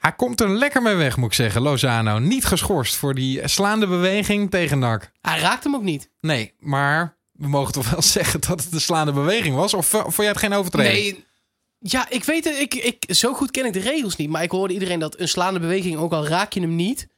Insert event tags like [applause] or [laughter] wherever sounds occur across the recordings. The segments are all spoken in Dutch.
Hij komt er lekker mee weg, moet ik zeggen, Lozano. Niet geschorst voor die slaande beweging tegen NAC. Hij raakt hem ook niet. Nee, maar we mogen toch wel [laughs] zeggen dat het een slaande beweging was? Of, of vond jij het geen overtreding? Nee, ja, ik weet het. Ik, ik, zo goed ken ik de regels niet. Maar ik hoorde iedereen dat een slaande beweging, ook al raak je hem niet,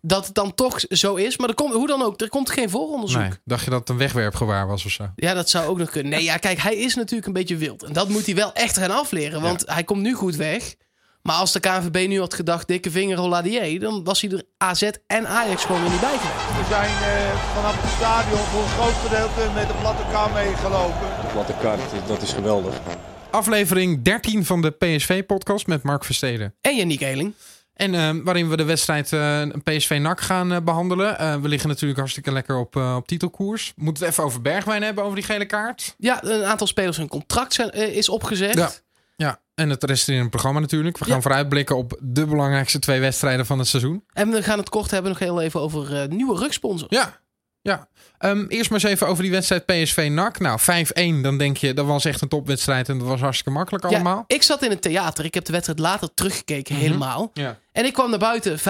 dat het dan toch zo is. Maar er komt, hoe dan ook, er komt geen vooronderzoek. Nee. Dacht je dat het een wegwerpgewaar was of zo? Ja, dat zou ook nog kunnen. Nee, ja, kijk, hij is natuurlijk een beetje wild. En dat moet hij wel echt gaan afleren. Want hij komt nu goed weg. Maar als de KNVB nu had gedacht, dikke vinger Holladier, dan was hij er AZ en Ajax gewoon weer niet bij geweest. We zijn eh, vanaf het stadion voor een groot gedeelte met de platte kar meegelopen. De platte kaart, dat is geweldig. Aflevering 13 van de PSV-podcast met Mark Versteden. En Yannick Eeling. En uh, waarin we de wedstrijd uh, PSV-NAC gaan uh, behandelen. we liggen natuurlijk hartstikke lekker op, op titelkoers. We moeten het even over Bergwijn hebben, over die gele kaart. Ja, een aantal spelers hun contract zijn, is opgezegd. Ja. ja, en het rest in het programma natuurlijk. We gaan ja. vooruitblikken op de belangrijkste twee wedstrijden van het seizoen. En we gaan het kort hebben nog heel even over nieuwe rugsponsors. Ja, ja. Um, eerst maar eens even over die wedstrijd PSV-NAC. Nou, 5-1, dan denk je, dat was echt een topwedstrijd en dat was hartstikke makkelijk allemaal. Ja, ik zat in het theater. Ik heb de wedstrijd later teruggekeken, mm -hmm. helemaal. Ja. En ik kwam naar buiten, 5-1.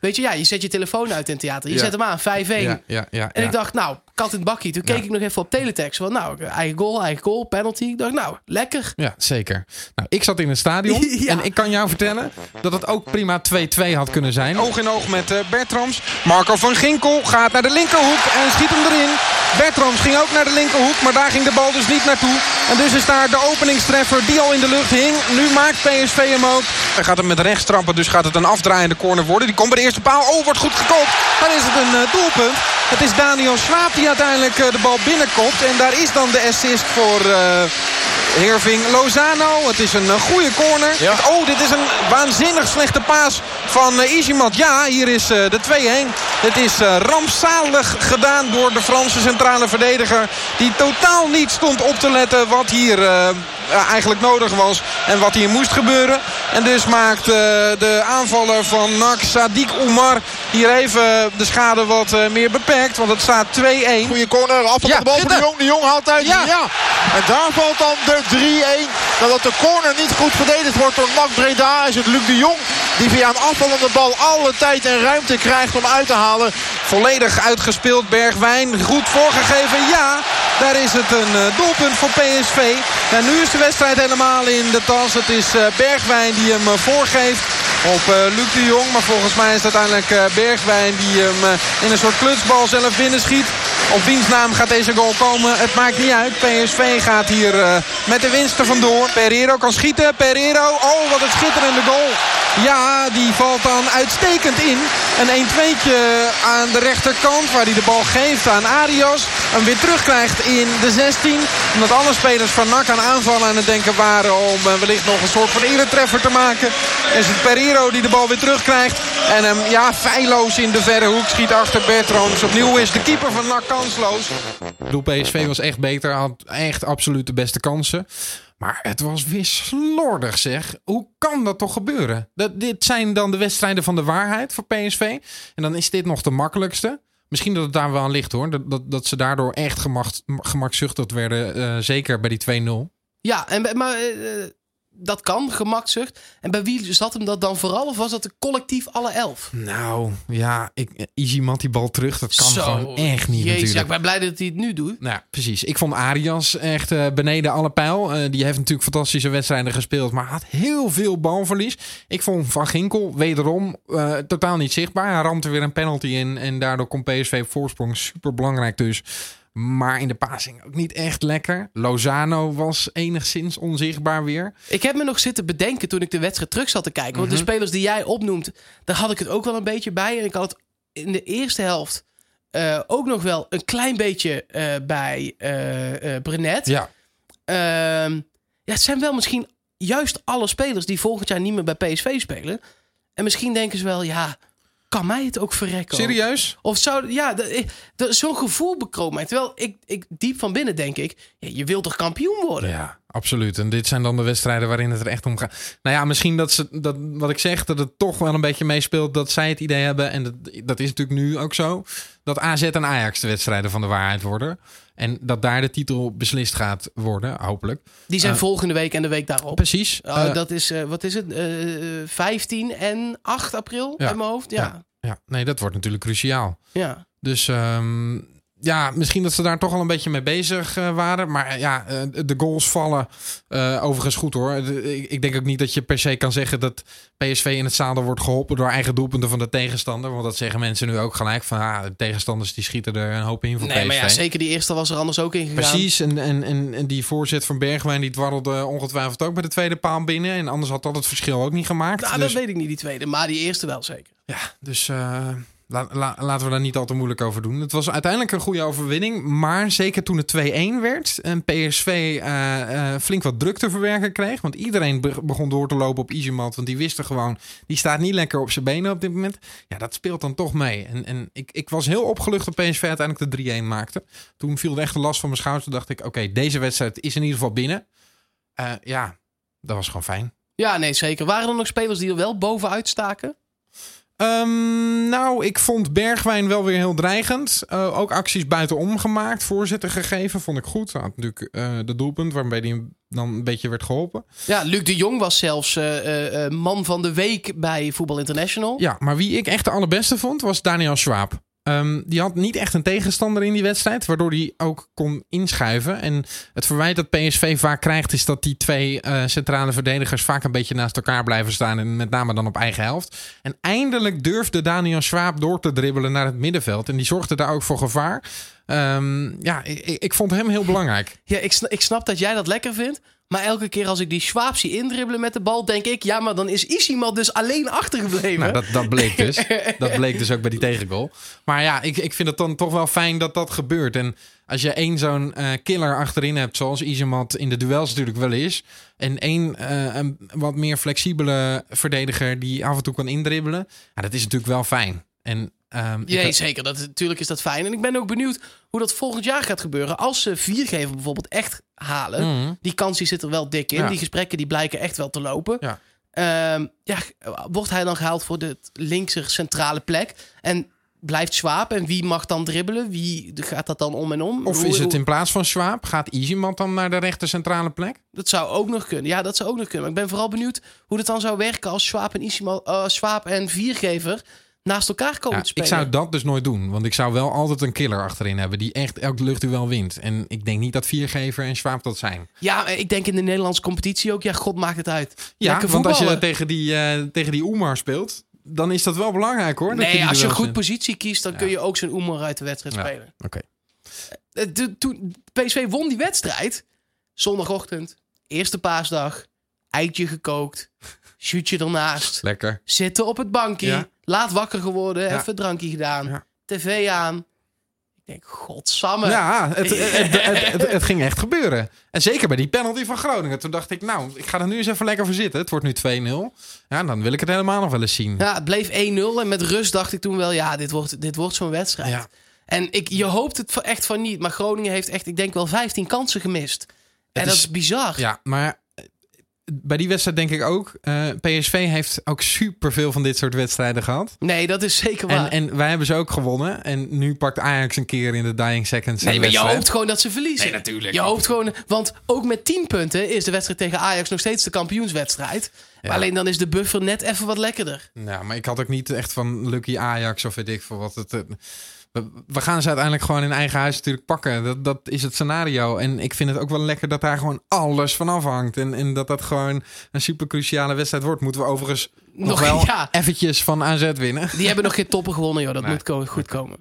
Weet je, ja, je zet je telefoon uit in het theater. Je Ja. zet hem aan, 5-1. Ja, ja, ja, En ja. ik dacht, nou, kat in het bakkie. Toen keek Ja. ik nog even op teletext. Van, nou, eigen goal, eigen goal, penalty. Ik dacht, nou, lekker. Ja, zeker. Nou, ik zat in het stadion [laughs] Ja. en ik kan jou vertellen dat het ook prima 2-2 had kunnen zijn. Oog in oog met eh, Bertrams. Marco van Ginkel gaat naar de linkerhoek en schiet hem erin. Bertrams ging ook naar de linkerhoek, maar daar ging de bal dus niet naartoe. En dus is daar de openingstreffer die al in de lucht hing. Nu maakt PSV hem ook. Hij gaat hem met rechts trappen, dus gaat het een afdraaiende corner worden. Die komt bij de eerste paal. Oh, wordt goed gekoopt. Dan is het een eh, doelpunt. Het is Daniel Swaap die uiteindelijk eh, de bal binnenkomt. En daar is dan de assist voor eh Herving Lozano. Het is een eh, goede corner. Oh, dit is een waanzinnig slechte paas van uh, Izimat. Ja, hier is eh, de 2-1. Het is eh, rampzalig gedaan door de Franse centrale verdediger. Die totaal niet stond op te letten wat hier eh, eigenlijk nodig was. En wat hier moest gebeuren. En dus maakt eh, de aanvaller van NAC, Sadiq Oumar, hier even de schade wat eh, meer beperkt. Want het staat 2-1. Goede corner, Ja, van de bal van de. Jong. De Jong haalt uit. Ja. Ja. En daar valt dan de 3-1. Nadat de corner niet goed verdedigd wordt door NAC Breda... is het Luc de Jong die via een afvallende bal alle tijd en ruimte krijgt om uit te halen. Volledig uitgespeeld Bergwijn. Goed voorgegeven. Ja, daar is het een eh, doelpunt voor PSV. En nu is de wedstrijd helemaal in de tas. Het is eh, Bergwijn die hem eh, voorgeeft op Luc de Jong. Maar volgens mij is het uiteindelijk Bergwijn die hem in een soort klutsbal zelf binnenschiet. Op wiens naam gaat deze goal komen? Het maakt niet uit. PSV gaat hier met de winst er vandoor. Pereiro kan schieten. Pereiro. Oh, wat een schitterende goal. Ja, die valt dan uitstekend in. Een 1-2'tje aan de rechterkant waar hij de bal geeft aan Arias. Hem weer terugkrijgt in de 16. Omdat alle spelers van NAC aan aanvallen aan het denken waren om eh, wellicht nog een soort van eretreffer te maken. Is het Pereiro die de bal weer terugkrijgt. En hem ja, feilloos in de verre hoek schiet achter Bertrams. Opnieuw is de keeper van NAC kansloos. Ik bedoel, PSV was echt beter. Had echt absoluut de beste kansen. Maar het was weer slordig zeg. Hoe kan dat toch gebeuren? Dat, dit zijn dan de wedstrijden van de waarheid voor PSV. En dan is dit nog de makkelijkste. Misschien dat het daar wel aan ligt hoor. Dat, dat, dat ze daardoor echt gemakzuchtigd werden. eh, zeker bij die 2-0. Ja, en, maar eh, eh, dat kan, gemakzucht. En bij wie zat hem dat dan vooral? Of was dat de collectief alle elf? Nou ja, ik, Izimat die bal terug. Dat kan Zo, gewoon echt niet Jezus, ja, natuurlijk. ik ben blij dat hij het nu doet. Nou, ja, precies. Ik vond Arias echt eh, beneden alle pijl. Eh, die heeft natuurlijk fantastische wedstrijden gespeeld, maar had heel veel balverlies. Ik vond Van Ginkel wederom eh, totaal niet zichtbaar. Hij ramte weer een penalty in en daardoor komt PSV voorsprong. Super belangrijk dus. Maar in de passing ook niet echt lekker. Lozano was enigszins onzichtbaar weer. Ik heb me nog zitten bedenken toen ik de wedstrijd terug zat te kijken. Want Mhm. de spelers die jij opnoemt, daar had ik het ook wel een beetje bij. En ik had het in de eerste helft eh, ook nog wel een klein beetje eh, bij eh Brenet. Ja, Ehm, ja, het zijn wel misschien juist alle spelers die volgend jaar niet meer bij PSV spelen. En misschien denken ze wel, ja, kan mij het ook verrekken? serieus? Of zou, ja, zo'n gevoel bekroop mij. Terwijl ik, ik diep van binnen denk ik, ja, je wilt toch kampioen worden? Ja, absoluut. En dit zijn dan de wedstrijden waarin het er echt om gaat. Nou ja, misschien dat ze, dat, wat ik zeg, dat het toch wel een beetje meespeelt dat zij het idee hebben. En dat, dat is natuurlijk nu ook zo. Dat AZ en Ajax de wedstrijden van de waarheid worden. En dat daar de titel beslist gaat worden, hopelijk. Die zijn Uh, volgende week en de week daarop. Precies. Uh, Uh, dat is, uh, wat is het? Uh, 15 en 8 april Ja. in mijn hoofd. Ja. Ja. ja, nee, dat wordt natuurlijk cruciaal. ja. Dus ehm, ja, misschien dat ze daar toch al een beetje mee bezig eh, waren. Maar eh, ja, eh, de goals vallen overigens goed hoor. Ik, ik denk ook niet dat je per se kan zeggen dat PSV in het zadel wordt geholpen door eigen doelpunten van de tegenstander. Want dat zeggen mensen nu ook gelijk van ah, de tegenstanders die schieten er een hoop in voor Nee, PSV. maar ja, zeker die eerste was er anders ook in gegaan. Precies, en, en, en, en die voorzet van Bergwijn die dwarrelde ongetwijfeld ook bij de tweede paal binnen. En anders had dat het verschil ook niet gemaakt. Nou, dus, dat weet ik niet, die tweede. Maar die eerste wel zeker. ja, dus la- la- laten we daar niet al te moeilijk over doen. Het was uiteindelijk een goede overwinning. Maar zeker toen het 2-1 werd en PSV eh, eh, flink wat druk te verwerken kreeg. Want iedereen be- begon door te lopen op Izimat. Want die wisten gewoon, die staat niet lekker op zijn benen op dit moment. Ja, dat speelt dan toch mee. En, en ik, ik was heel opgelucht dat PSV uiteindelijk de 3-1 maakte. Toen viel de last van mijn schouders. Toen dacht ik, oké, deze wedstrijd is in ieder geval binnen. Eh, ja, dat was gewoon fijn. Ja, nee, zeker. Waren er nog spelers die er wel bovenuit staken? Ehm, nou, ik vond Bergwijn wel weer heel dreigend. Eh, ook acties buitenom gemaakt, voorzitter gegeven, vond ik goed. Hij had natuurlijk eh, de doelpunt waarmee hij dan een beetje werd geholpen. Ja, Luc de Jong was zelfs eh, man van de week bij Voetbal International. Ja, maar wie ik echt de allerbeste vond, was Daniel Schwab. Ehm, die had niet echt een tegenstander in die wedstrijd, waardoor hij ook kon inschuiven. En het verwijt dat PSV vaak krijgt, is dat die twee eh, centrale verdedigers vaak een beetje naast elkaar blijven staan. En met name dan op eigen helft. En eindelijk durfde Daniel Schwab door te dribbelen naar het middenveld. En die zorgde daar ook voor gevaar. Ehm, ja, ik, ik- vond hem heel belangrijk. Ja, ik, ik snap dat jij dat lekker vindt. Maar elke keer als ik die Schwab zie indribbelen met de bal, denk ik... Ja, maar dan is Isimat dus alleen achtergebleven. Nou, dat, dat bleek dus. [laughs] dat bleek dus ook bij die tegengoal. Maar ja, ik, ik vind het dan toch wel fijn dat dat gebeurt. En als je één zo'n eh, killer achterin hebt, zoals Izemat in de duels natuurlijk wel is. En één eh, een wat meer flexibele verdediger die af en toe kan indribbelen. Ja, dat is natuurlijk wel fijn. En, ik- Nee, zeker. Dat, natuurlijk is dat fijn. En ik ben ook benieuwd hoe dat volgend jaar gaat gebeuren. Als ze viergever bijvoorbeeld echt halen. Mhm. Die kans die zit er wel dik in. Ja. Die gesprekken die blijken echt wel te lopen. Ja. Ehm, ja, wordt hij dan gehaald voor de linkse centrale plek? En blijft Schwab? En wie mag dan dribbelen? Wie gaat dat dan om en om? Of is het in plaats van Schwab? Gaat Izemat dan naar de rechter centrale plek? Dat zou ook nog kunnen. Ja, dat zou ook nog kunnen. Maar ik ben vooral benieuwd hoe het dan zou werken als Schwab en, Isima, eh, Schwab en Viergever naast elkaar komen Ja, te ik spelen. zou dat dus nooit doen. Want ik zou wel altijd een killer achterin hebben. Die echt elk luchtduel wint. En ik denk niet dat Viergever en Schwab dat zijn. Ja, ik denk in de Nederlandse competitie ook. Ja, god maakt het uit. Ja, Lekker want als je tegen die, eh tegen die Oemar speelt, dan is dat wel belangrijk hoor. Nee, die als je goed positie kiest, dan kun je ook zo'n Oemer uit de wedstrijd Ja. spelen. Oké. Eh, de- toen PSV won die wedstrijd, zondagochtend, eerste paasdag, eitje gekookt, shootje ernaast, Lekker. zitten op het bankje, Ja. laat wakker geworden, Ja. even drankje gedaan, Ja. tv aan. Ik denk, godsamme. Ja, [laughs] het, het, het, het, ging echt gebeuren. En zeker bij die penalty van Groningen. Toen dacht ik, nou, ik ga er nu eens even lekker voor zitten. Het wordt nu 2-0. Ja, dan wil ik het helemaal nog wel eens zien. Ja, het bleef 1-0 en met rust dacht ik toen wel, ja, dit wordt, dit wordt zo'n wedstrijd. Ja. En ik, je hoopt het echt van niet, maar Groningen heeft echt, ik denk wel 15 kansen gemist. en dat is- is bizar. Ja, maar bij die wedstrijd denk ik ook... eh, PSV heeft ook superveel van dit soort wedstrijden gehad. Nee, dat is zeker waar. En, en wij hebben ze ook gewonnen. En nu pakt Ajax een keer in de dying seconds Nee, een maar je hoopt gewoon dat ze verliezen. Nee, natuurlijk. Je hoopt gewoon, want ook met 10 punten is de wedstrijd tegen Ajax nog steeds de kampioenswedstrijd. Ja. Maar alleen dan is de buffer net even wat lekkerder. Ja, maar ik had ook niet echt van Lucky Ajax of weet ik veel wat het. We, gaan ze uiteindelijk gewoon in eigen huis natuurlijk pakken. Dat, dat is het scenario. En ik vind het ook wel lekker dat daar gewoon alles van afhangt. En, en dat dat gewoon een super cruciale wedstrijd wordt. Moeten we overigens nog, Nog- wel [laughs] ja. eventjes van AZ winnen. Die hebben nog geen toppen gewonnen, joh. Dat Nee. moet ko- goed komen.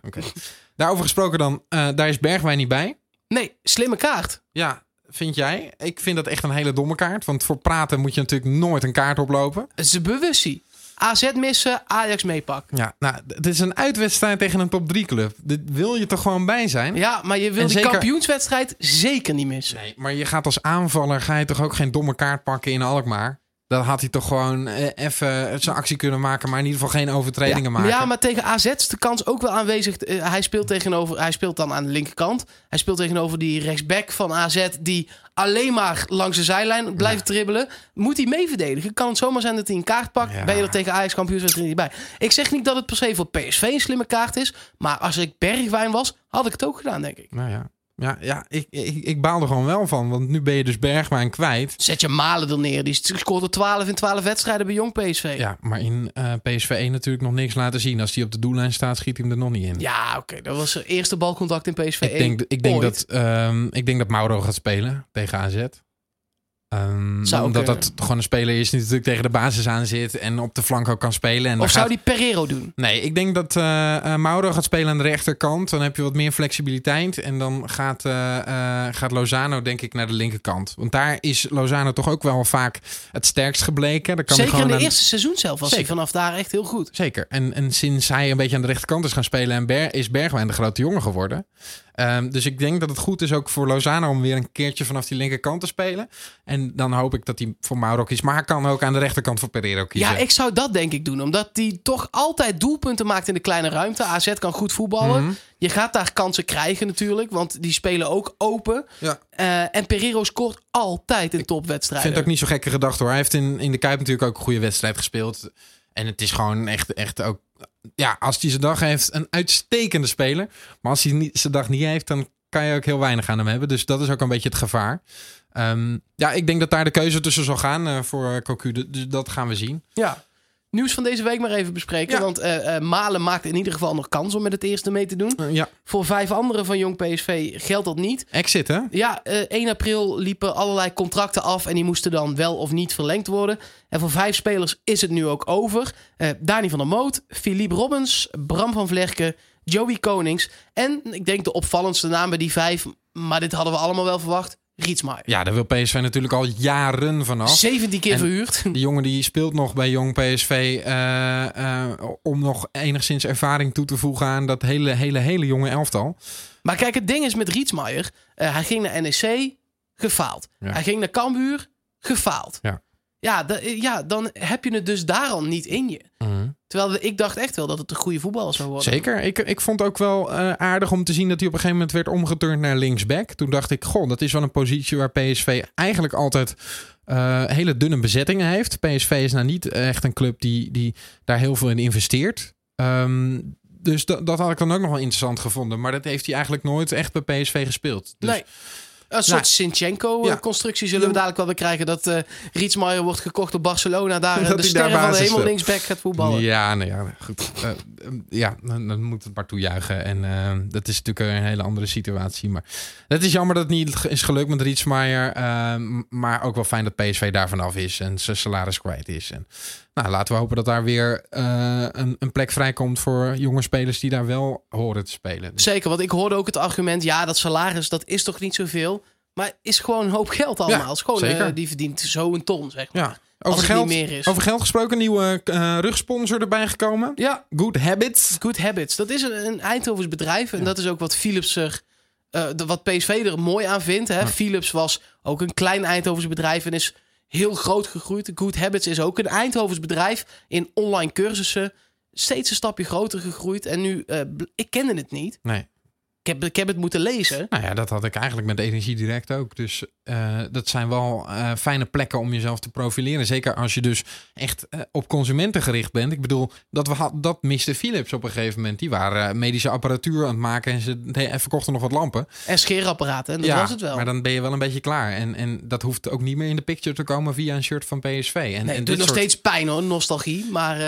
Daarover gesproken dan, eh, daar is Bergwijn niet bij. Nee, slimme kaart. Ja, vind jij? Ik vind dat echt een hele domme kaart. Want voor praten moet je natuurlijk nooit een kaart oplopen. Ze bewustie. AZ missen, Ajax meepakken. Ja, nou, het is een uitwedstrijd tegen een top 3 club. Dit wil je toch gewoon bij zijn? Ja, maar je wil En die zeker- kampioenswedstrijd zeker niet missen. Nee, maar je gaat als aanvaller ga je toch ook geen domme kaart pakken in Alkmaar? Dan had hij toch gewoon eh, even zijn actie kunnen maken, maar in ieder geval geen overtredingen ja, maken. Ja, maar tegen AZ is de kans ook wel aanwezig. Eh, hij, speelt tegenover, hij speelt dan aan de linkerkant. Hij speelt tegenover die rechtsback van AZ... die alleen maar langs de zijlijn blijft dribbelen. Moet hij mee verdedigen? Kan het zomaar zijn dat hij een kaart pakt? Ja. Ben je er tegen Ajax kampioenswedstrijd niet bij? Ik zeg niet dat het per se voor PSV een slimme kaart is... maar als ik Bergwijn was, had ik het ook gedaan, denk ik. Nou ja, ja, ja ik, ik, ik baal er gewoon wel van, want nu ben je dus Bergwijn kwijt. Zet je Malen er neer. Die scoort er 12 in 12 wedstrijden bij Jong PSV. Ja, maar in eh, PSV 1 natuurlijk nog niks laten zien. Als hij op de doellijn staat, schiet hij hem er nog niet in. Ja, oké. Dat was zijn eerste balcontact in PSV ik 1. denk, ik, denk Ooit. dat, ehm, ik denk dat Mauro gaat spelen tegen AZ. Ehm, Zou omdat dat gewoon een speler is die natuurlijk tegen de basis aan zit en op de flank ook kan spelen. En Of zou gaat- die Pereiro doen? Nee, ik denk dat eh, Mauro gaat spelen aan de rechterkant. Dan heb je wat meer flexibiliteit. En dan gaat, eh, gaat Lozano denk ik naar de linkerkant. Want daar is Lozano toch ook wel vaak het sterkst gebleken. Daar kan Zeker in de aan- eerste seizoen zelf was hij vanaf daar echt heel goed. Zeker. En, en sinds hij een beetje aan de rechterkant is gaan spelen... En Ber is Bergwijn de grote jongen geworden. Ehm, dus ik denk dat het goed is ook voor Lozano... om weer een keertje vanaf die linkerkant te spelen. En dan hoop ik dat hij voor Mauro kiest. Maar hij kan ook aan de rechterkant voor Pereiro kiezen. Ja, ik zou dat denk ik doen. Omdat hij toch altijd doelpunten maakt in de kleine ruimte. AZ kan goed voetballen. Mhm. Je gaat daar kansen krijgen natuurlijk. Want die spelen ook open. Ja. Eh, en Pereiro scoort altijd in Ik topwedstrijden. vind het ook niet zo gekke gedachte hoor. Hij heeft in, in de Kuip natuurlijk ook een goede wedstrijd gespeeld. En het is gewoon echt, echt ook... Ja, als hij zijn dag heeft, een uitstekende speler. Maar als hij niet, zijn dag niet heeft, dan kan je ook heel weinig aan hem hebben. Dus dat is ook een beetje het gevaar. Ehm, ja, ik denk dat daar de keuze tussen zal gaan eh, voor Cocu. Dus dat gaan we zien. Ja. Nieuws van deze week maar even bespreken. Ja. Want eh, eh, Malen maakt in ieder geval nog kans om met het eerste mee te doen. Eh, ja, Voor vijf anderen van Jong PSV geldt dat niet. exit hè? Ja, eh 1 april liepen allerlei contracten af en die moesten dan wel of niet verlengd worden. En voor vijf spelers is het nu ook over. Dani van der Moot, Philippe Robbins, Bram van Vlerken, Joey Konings. En ik denk de opvallendste naam bij die vijf, maar dit hadden we allemaal wel verwacht, Rietsmaai. Ja, daar wil PSV natuurlijk al jaren vanaf. 17 keer En- verhuurd. Die jongen die speelt nog bij Jong PSV eh, eh, om nog enigszins ervaring toe te voegen aan dat hele, hele, hele jonge elftal. Maar kijk, het ding is met Rietsmaier. eh, hij ging naar NEC, gefaald. Ja. Hij ging naar Cambuur, gefaald. Ja. Ja, ja, dan heb je het dus daar al niet in je. Terwijl ik dacht echt wel dat het een goede voetballer zou worden. Zeker. Ik, ik vond ook wel eh, aardig om te zien dat hij op een gegeven moment werd omgeturnd naar linksback. Toen dacht ik, goh, dat is wel een positie waar PSV eigenlijk altijd eh, hele dunne bezettingen heeft. PSV is nou niet echt een club die, die daar heel veel in investeert. Ehm, dus dat, dat had ik dan ook nog wel interessant gevonden. Maar dat heeft hij eigenlijk nooit echt bij PSV gespeeld. Dus nee. Een soort Nou, Sinchenko-constructie zullen we dadelijk wel weer krijgen. Dat eh Rietsmaier wordt gekocht door Barcelona. Daar [laughs] Dat de daar sterren van de hemel linksback gaat voetballen. Ja, nou ja, goed. Eh, eh, ja, dan, dan moet het maar toejuichen. En eh, dat is natuurlijk een hele andere situatie. Maar het is jammer dat het niet is gelukt met Rietsmaier. eh, maar ook wel fijn dat PSV daar vanaf is en zijn salaris kwijt is. En, nou, laten we hopen dat daar weer eh, een, een plek vrijkomt voor jonge spelers die daar wel horen te spelen. Zeker, want ik hoorde ook het argument... ja, dat salaris, dat is toch niet zoveel? Maar is gewoon een hoop geld allemaal. Is gewoon, zeker. eh, die verdient zo een ton, zeg maar. ja, over het geld, niet meer is. over geld gesproken, een nieuwe eh, rugsponsor erbij gekomen. Ja, Good Habits. Good Habits. Dat is een, een Eindhovens bedrijf. En dat is ook wat Philips er... eh, de- wat PSV er mooi aan vindt. Hè? Philips was ook een klein Eindhovens bedrijf en is heel groot gegroeid. Good Habits is ook een Eindhovens bedrijf in online cursussen. Steeds een stapje groter gegroeid. En nu, eh, bl- ik kende het niet. Nee. Ik heb, ik heb het moeten lezen. Nou ja, dat had ik eigenlijk met Energie Direct ook. Dus eh, dat zijn wel eh, fijne plekken om jezelf te profileren. Zeker als je dus echt eh, op consumenten gericht bent. Ik bedoel, dat, we had, dat miste Philips op een gegeven moment. Die waren medische apparatuur aan het maken en ze en verkochten nog wat lampen. En scheerapparaten. En dat ja, was het wel. maar dan ben je wel een beetje klaar. En, en dat hoeft ook niet meer in de picture te komen via een shirt van PSV. En, nee, en het doet dit nog soort- steeds pijn hoor, nostalgie. Maar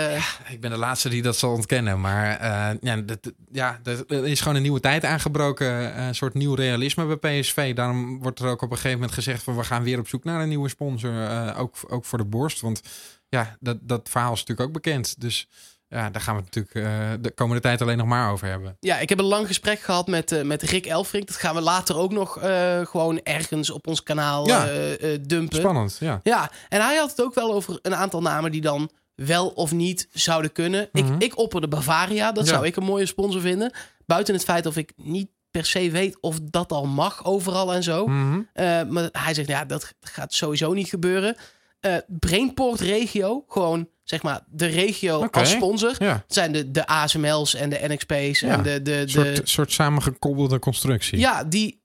ik ben de laatste die dat zal ontkennen. Maar ja, dat, ja, dat- er is gewoon een nieuwe tijd aangebroken. Eh, Een soort nieuw realisme bij PSV. Daarom wordt er ook op een gegeven moment gezegd... van we gaan weer op zoek naar een nieuwe sponsor. eh, ook, ook voor de borst. Want ja, dat, dat verhaal is natuurlijk ook bekend. Dus ja, daar gaan we het natuurlijk eh, de komende tijd alleen nog maar over hebben. ja, ik heb een lang gesprek gehad met, eh, met Rick Elfrink. Dat gaan we later ook nog eh, gewoon ergens op ons kanaal Ja. eh, eh, dumpen. Spannend, ja. Ja, en hij had het ook wel over een aantal namen die dan wel of niet zouden kunnen. Mhm. ik, ik opperde Bavaria, dat Ja. zou ik een mooie sponsor vinden. Buiten het feit of ik niet per se weet of dat al mag overal en zo. Mhm. Eh, maar hij zegt, ja, dat gaat sowieso niet gebeuren. Eh Brainport Regio, gewoon zeg maar de regio als sponsor. Ja, Het zijn de, de ASML's en de NXP's Ja, en de... de, de soort, soort samengekoppelde constructie. ja, die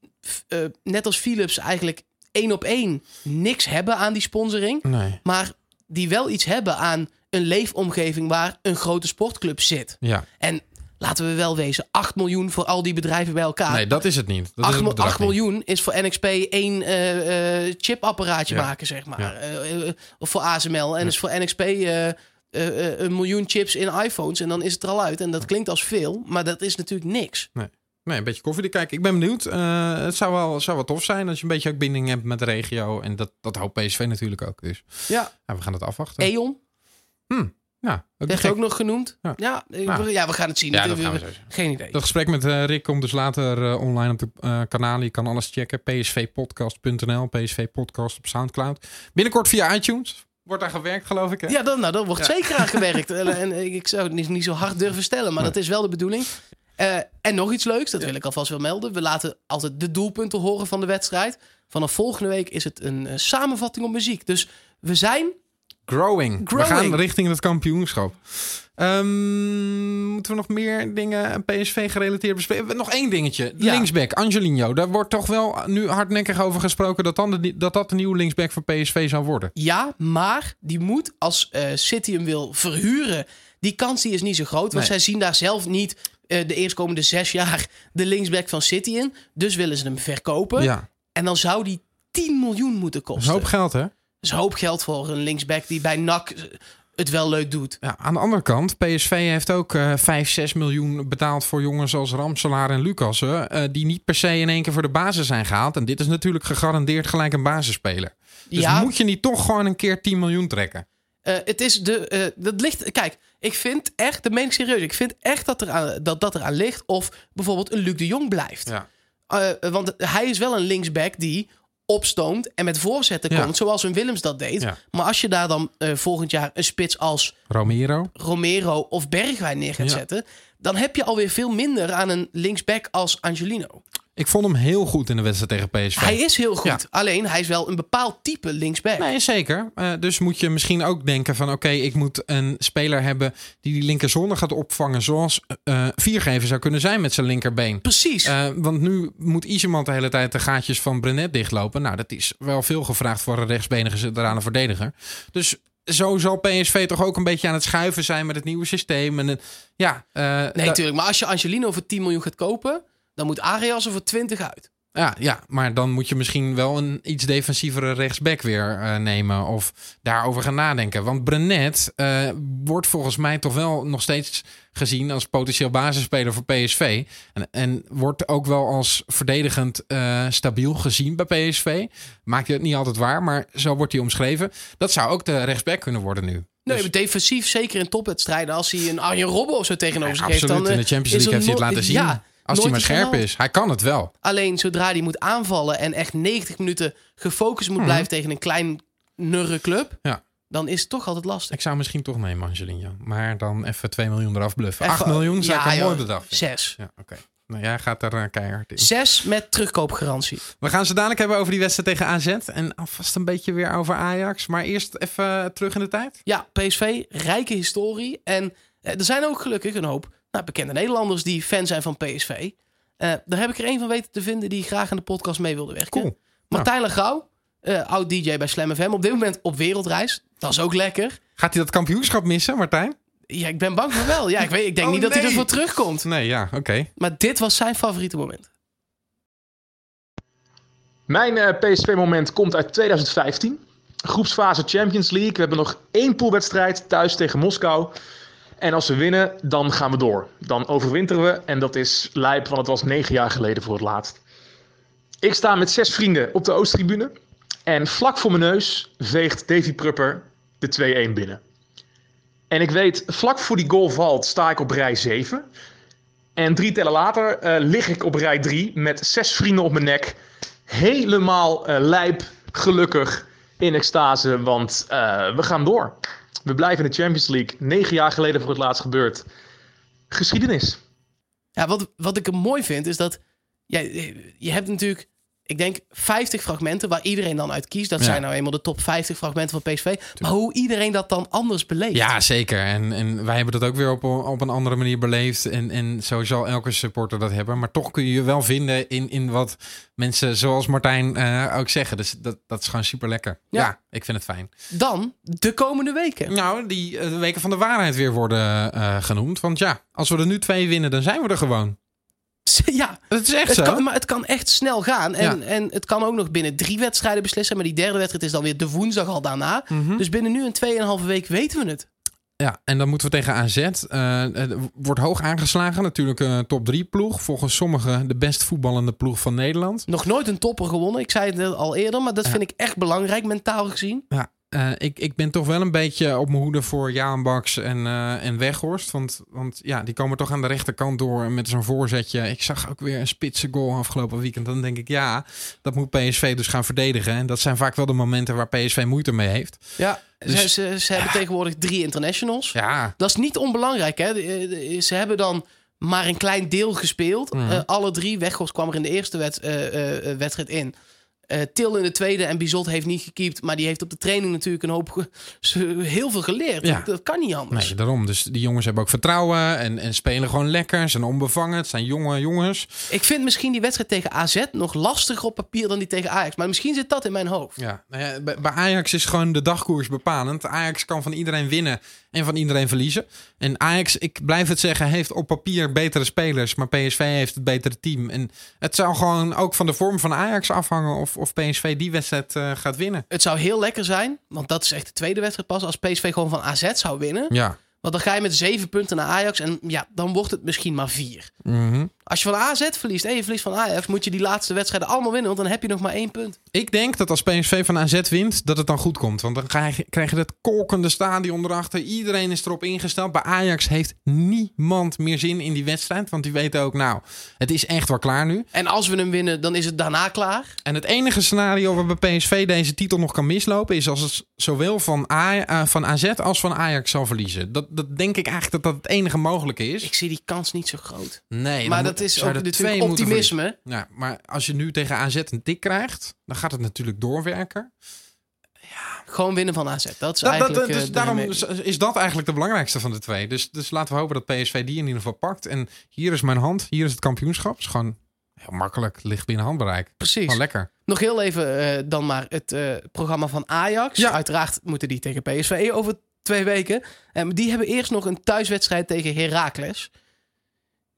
eh, net als Philips eigenlijk één op één niks hebben aan die sponsoring. Nee, Maar die wel iets hebben aan een leefomgeving waar een grote sportclub zit. ja. En laten we wel wezen, 8 miljoen voor al die bedrijven bij elkaar. nee, dat is het niet. Dat 8, is het mil- bedrag 8 niet. miljoen is voor NXP één eh, eh, chipapparaatje Ja. maken, zeg maar. Ja. Eh, of voor ASML. En is voor NXP een miljoen chips in iPhones. En dan is het er al uit. En dat klinkt als veel, maar dat is natuurlijk niks. Nee, een beetje koffie. Kijk, ik ben benieuwd. Het zou wel, zou wel tof zijn als je een beetje ook binding hebt met de regio. En dat, dat hoopt PSV natuurlijk ook. Dus Ja, ja, we gaan het afwachten. E.ON ja, ook niet werd ook nog genoemd. Ja. Ja, Nou. we- ja we gaan het zien. Ja, dat gaan we. Geen idee. Dat gesprek met eh, Rick komt dus later eh, online op de eh kanaal. Je kan alles checken. psvpodcast.nl, PSV Podcast op Soundcloud. Binnenkort via iTunes. Wordt daar gewerkt, geloof ik. Hè? Ja, dan, nou, daar wordt zeker aan gewerkt. [laughs] en, en ik zou het niet, niet zo hard durven stellen, maar dat is wel de bedoeling. Eh, en nog iets leuks, dat wil ik alvast wel melden. We laten altijd de doelpunten horen van de wedstrijd. Vanaf volgende week is het een samenvatting op muziek. Dus we zijn... Growing. Growing. We gaan richting het kampioenschap. Ehm, moeten we nog meer dingen PSV gerelateerd bespreken? Nog één dingetje. Ja. Linksback, Angelino. Daar wordt toch wel nu hardnekkig over gesproken... dat dan de, dat, dat de nieuwe linksback van PSV zou worden. Ja, maar die moet, als eh, City hem wil verhuren... Die kans die is niet zo groot. Want Nee. zij zien daar zelf niet eh, de eerstkomende zes jaar de linksback van City in. Dus willen ze hem verkopen. Ja, En dan zou die 10 miljoen moeten kosten. een hoop geld, hè? Is een hoop geld voor een linksback die bij NAC het wel leuk doet. Ja, aan de andere kant, PSV heeft ook eh 5, 6 miljoen betaald voor jongens als Ramselaar en Lucassen. eh, die niet per se in één keer voor de basis zijn gehaald. En dit is natuurlijk gegarandeerd gelijk een basisspeler. Dus ja, moet je niet toch gewoon een keer 10 miljoen trekken? eh, het is de. eh, dat ligt. Kijk, ik vind echt, dat meen ik serieus. Ik vind echt dat er aan, dat, dat er aan ligt of bijvoorbeeld een Luc de Jong blijft. Ja. Want hij is wel een linksback die opstoomt en met voorzetten Ja. komt, zoals een Willems dat deed. Ja. Maar als je daar dan eh, volgend jaar een spits als Romero. Romero of Bergwijn neer gaat Ja. zetten, dan heb je alweer veel minder aan een linksback als Angelino. Ik vond hem heel goed in de wedstrijd tegen PSV. Hij is heel goed, Ja. alleen hij is wel een bepaald type linksback. Nee, zeker. Eh, dus moet je misschien ook denken van... oké, ik moet een speler hebben die die linkerzone gaat opvangen... zoals eh Viergever zou kunnen zijn met zijn linkerbeen. Precies. Want nu moet Iseman de hele tijd de gaatjes van Brenet dichtlopen. Nou, dat is wel veel gevraagd voor een rechtsbenige centrale verdediger. Dus zo zal PSV toch ook een beetje aan het schuiven zijn met het nieuwe systeem. En, het- ja, Nee, natuurlijk. Maar als je Angelino voor 10 miljoen gaat kopen, dan moet Arias er voor 20 uit. ja, ja, maar dan moet je misschien wel een iets defensievere rechtsback weer eh, nemen. Of daarover gaan nadenken. Want Brenet eh, wordt volgens mij toch wel nog steeds gezien als potentieel basisspeler voor PSV. En, en wordt ook wel als verdedigend eh, stabiel gezien bij PSV. Maakt het niet altijd waar, maar zo wordt hij omschreven. Dat zou ook de rechtsback kunnen worden nu. Nee, Dus- defensief, zeker in topwedstrijden, als hij een Arjen Robben of zo tegenover zich heeft, absoluut, dan in de Champions League heeft hij het laten zien. Ja, als hij maar scherp is. Hij kan het wel. Alleen zodra hij moet aanvallen en echt 90 minuten gefocust moet blijven tegen een klein nurre club, Mhm. Ja. dan is het toch altijd lastig. Ik zou misschien toch nemen, Angelino. Maar dan even 2 miljoen eraf bluffen. Even- 8 miljoen zou ja, ik een mooi bedrag vinden. Zes. Ja, oké. Nou, jij gaat er eh, keihard in. Zes met terugkoopgarantie. We gaan ze dadelijk hebben over die wedstrijd tegen AZ. En alvast een beetje weer over Ajax. Maar eerst even terug in de tijd. Ja, PSV, rijke historie. En eh, er zijn ook gelukkig een hoop nou, bekende Nederlanders die fan zijn van PSV. Eh, daar heb ik er één van weten te vinden die graag aan de podcast mee wilde werken. Cool. Martijn eh, oud DJ bij Slam FM. Op dit moment op wereldreis. Dat is ook lekker. Gaat hij dat kampioenschap missen, Martijn? Ja, ik ben bang voor wel. Ja, ik, weet, ik denk [laughs] Oh, niet dat hij ervoor terugkomt. Nee, ja, oké. Maar dit was zijn favoriete moment. Mijn eh, PSV-moment komt uit 2015. Groepsfase Champions League. We hebben nog één poolwedstrijd thuis tegen Moskou. En als we winnen, dan gaan we door. Dan overwinteren we. En dat is lijp, want het was negen jaar geleden voor het laatst. Ik sta met zes vrienden op de Oosttribune. En vlak voor mijn neus veegt Davy Prupper de 2-1 binnen. En ik weet, vlak voor die goal valt, sta ik op rij 7. En drie tellen later eh, lig ik op rij 3 met zes vrienden op mijn nek helemaal eh, lijp, gelukkig, in extase, want eh, we gaan door. We blijven in de Champions League. Negen jaar geleden voor het laatst gebeurd. Geschiedenis. Ja, wat, wat ik mooi vind is dat... Ja, je hebt natuurlijk ik denk 50 fragmenten waar iedereen dan uit kiest. Dat Ja. zijn nou eenmaal de top 50 fragmenten van PSV. Maar hoe iedereen dat dan anders beleeft. Ja, zeker. En, en wij hebben dat ook weer op, op een andere manier beleefd. En, en zo zal elke supporter dat hebben. Maar toch kun je je wel vinden in, in wat mensen zoals Martijn eh, ook zeggen. Dus dat, dat is gewoon super lekker. Ja. Ja. ik vind het fijn. Dan de komende weken. Nou, die eh, weken van de waarheid weer worden eh, genoemd. Want ja, als we er nu twee winnen, dan zijn we er gewoon. [laughs] Ja, Dat is echt het zo. kan, maar het kan echt snel gaan. En, Ja. en het kan ook nog binnen drie wedstrijden beslissen. Maar die derde wedstrijd is dan weer de woensdag al daarna. Mhm. Dus binnen nu een 2,5 week weten we het. Ja, en dan moeten we tegen AZ. Eh, het wordt hoog aangeslagen. Natuurlijk een top 3 ploeg. Volgens sommigen de best voetballende ploeg van Nederland. Nog nooit een topper gewonnen. Ik zei het al eerder. Maar dat vind ik echt belangrijk, mentaal gezien. Ja, eh, ik, ik ben toch wel een beetje op mijn hoede voor Jaan Baks en, eh, en Weghorst. Want, want ja, die komen toch aan de rechterkant door met zo'n voorzetje. Ik zag ook weer een spitse goal afgelopen weekend. Dan denk ik, ja, dat moet PSV dus gaan verdedigen. En dat zijn vaak wel de momenten waar PSV moeite mee heeft. Ja, Dus- ze, ze, ze hebben tegenwoordig drie internationals. Ja, Dat is niet onbelangrijk. Hè? Ze hebben dan maar een klein deel gespeeld. Mhm. Eh, alle drie. Weghorst kwam er in de eerste eh, wedstrijd in. Eh, Til in de tweede en Bizot heeft niet gekiept. Maar die heeft op de training natuurlijk een hoop [laughs] heel veel geleerd. Ja. Dat, dat kan niet anders. nee, daarom. Dus die jongens hebben ook vertrouwen en, en spelen gewoon lekker. Zijn onbevangen. Het zijn jonge jongens. Ik vind misschien die wedstrijd tegen AZ nog lastiger op papier dan die tegen Ajax. Maar misschien zit dat in mijn hoofd. Ja, nou ja, bij bij Ajax is gewoon de dagkoers bepalend. Ajax kan van iedereen winnen en van iedereen verliezen. En Ajax, ik blijf het zeggen, heeft op papier betere spelers. Maar PSV heeft het betere team. En het zou gewoon ook van de vorm van Ajax afhangen of, of PSV die wedstrijd eh, gaat winnen. Het zou heel lekker zijn, want dat is echt de tweede wedstrijd pas. Als PSV gewoon van AZ zou winnen. Ja. Want dan ga je met zeven punten naar Ajax. En ja, dan wordt het misschien maar vier. Mhm. Als je van AZ verliest en je verliest van Ajax, moet je die laatste wedstrijden allemaal winnen. Want dan heb je nog maar één punt. Ik denk dat als PSV van AZ wint, dat het dan goed komt. Want dan krijg je, dat kolkende stadion erachter. Iedereen is erop ingesteld. Bij Ajax heeft niemand meer zin in die wedstrijd. Want die weten ook, nou, het is echt wel klaar nu. En als we hem winnen, dan is het daarna klaar. En het enige scenario waarbij PSV deze titel nog kan mislopen... is als het zowel van, A, eh, van AZ als van Ajax zal verliezen. Dat, dat denk ik eigenlijk dat dat het enige mogelijke is. Ik zie die kans niet zo groot. Nee, maar moet- dat is ook natuurlijk twee optimisme. Ja, maar als je nu tegen AZ een tik krijgt... dan gaat het natuurlijk doorwerken. Gewoon winnen van AZ. Dat is Dat, dat, eigenlijk... dus daarom is, dat eigenlijk de belangrijkste van de twee. Dus, dus laten we hopen dat PSV die in ieder geval pakt. En hier is mijn hand, hier is het kampioenschap. is gewoon heel makkelijk, ligt binnen handbereik. Precies. Gewoon lekker. Nog heel even eh, dan maar het eh, programma van Ajax. Ja. Uiteraard moeten die tegen PSV over twee weken. Maar die hebben eerst nog een thuiswedstrijd tegen Heracles.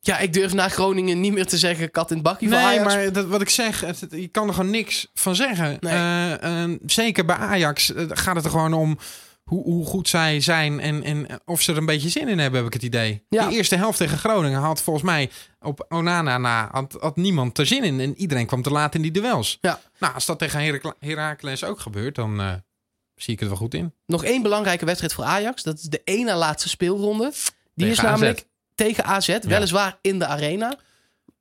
Ja, ik durf na Groningen niet meer te zeggen kat in het van Nee, Ajax. maar dat, wat ik zeg, het, het- je kan er gewoon niks van zeggen. Nee. Eh, eh, zeker bij Ajax eh, gaat het er gewoon om hoe, hoe goed zij zijn en, en of ze er een beetje zin in hebben, heb ik het idee. Ja. Die eerste helft tegen Groningen had volgens mij op Onana na had, had niemand er zin in. En iedereen kwam te laat in die duels. Ja. Nou, als dat tegen Herakle- Heracles ook gebeurt, dan eh, zie ik het wel goed in. Nog één belangrijke wedstrijd voor Ajax. Dat is de ene laatste speelronde. Die Tegen is AZ. Tegen AZ. Weliswaar in de arena.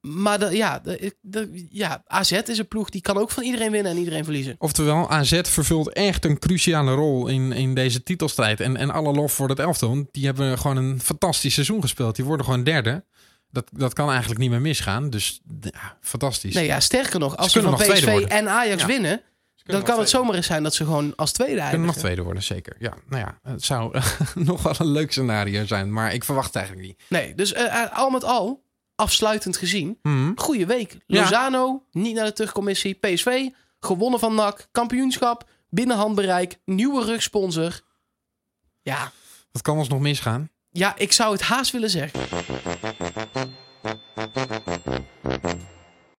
Maar de, ja, de, de- ja, AZ is een ploeg die kan ook van iedereen winnen en iedereen verliezen. Oftewel, AZ vervult echt een cruciale rol in, in deze titelstrijd. En, en alle lof voor het elftal. Want die hebben gewoon een fantastisch seizoen gespeeld. Die worden gewoon derde. Dat, dat kan eigenlijk niet meer misgaan. Dus ja, fantastisch. Nee, ja, sterker nog, als Ze ze van PSV en Ajax Ja. winnen, dan kan het zomaar eens zijn dat ze gewoon als tweede Ze kunnen nog eindigen. tweede worden, zeker. Ja, nou ja, het zou [laughs] nog wel een leuk scenario zijn. Maar ik verwacht het eigenlijk niet. Nee, dus eh, eh, al met al, afsluitend gezien, Mhm. goede week. Ja. Lozano, niet naar de terugcommissie. PSV, gewonnen van NAC, kampioenschap, binnen handbereik, nieuwe rugsponsor. Ja, Wat kan ons nog misgaan? ja, ik zou het haast willen zeggen.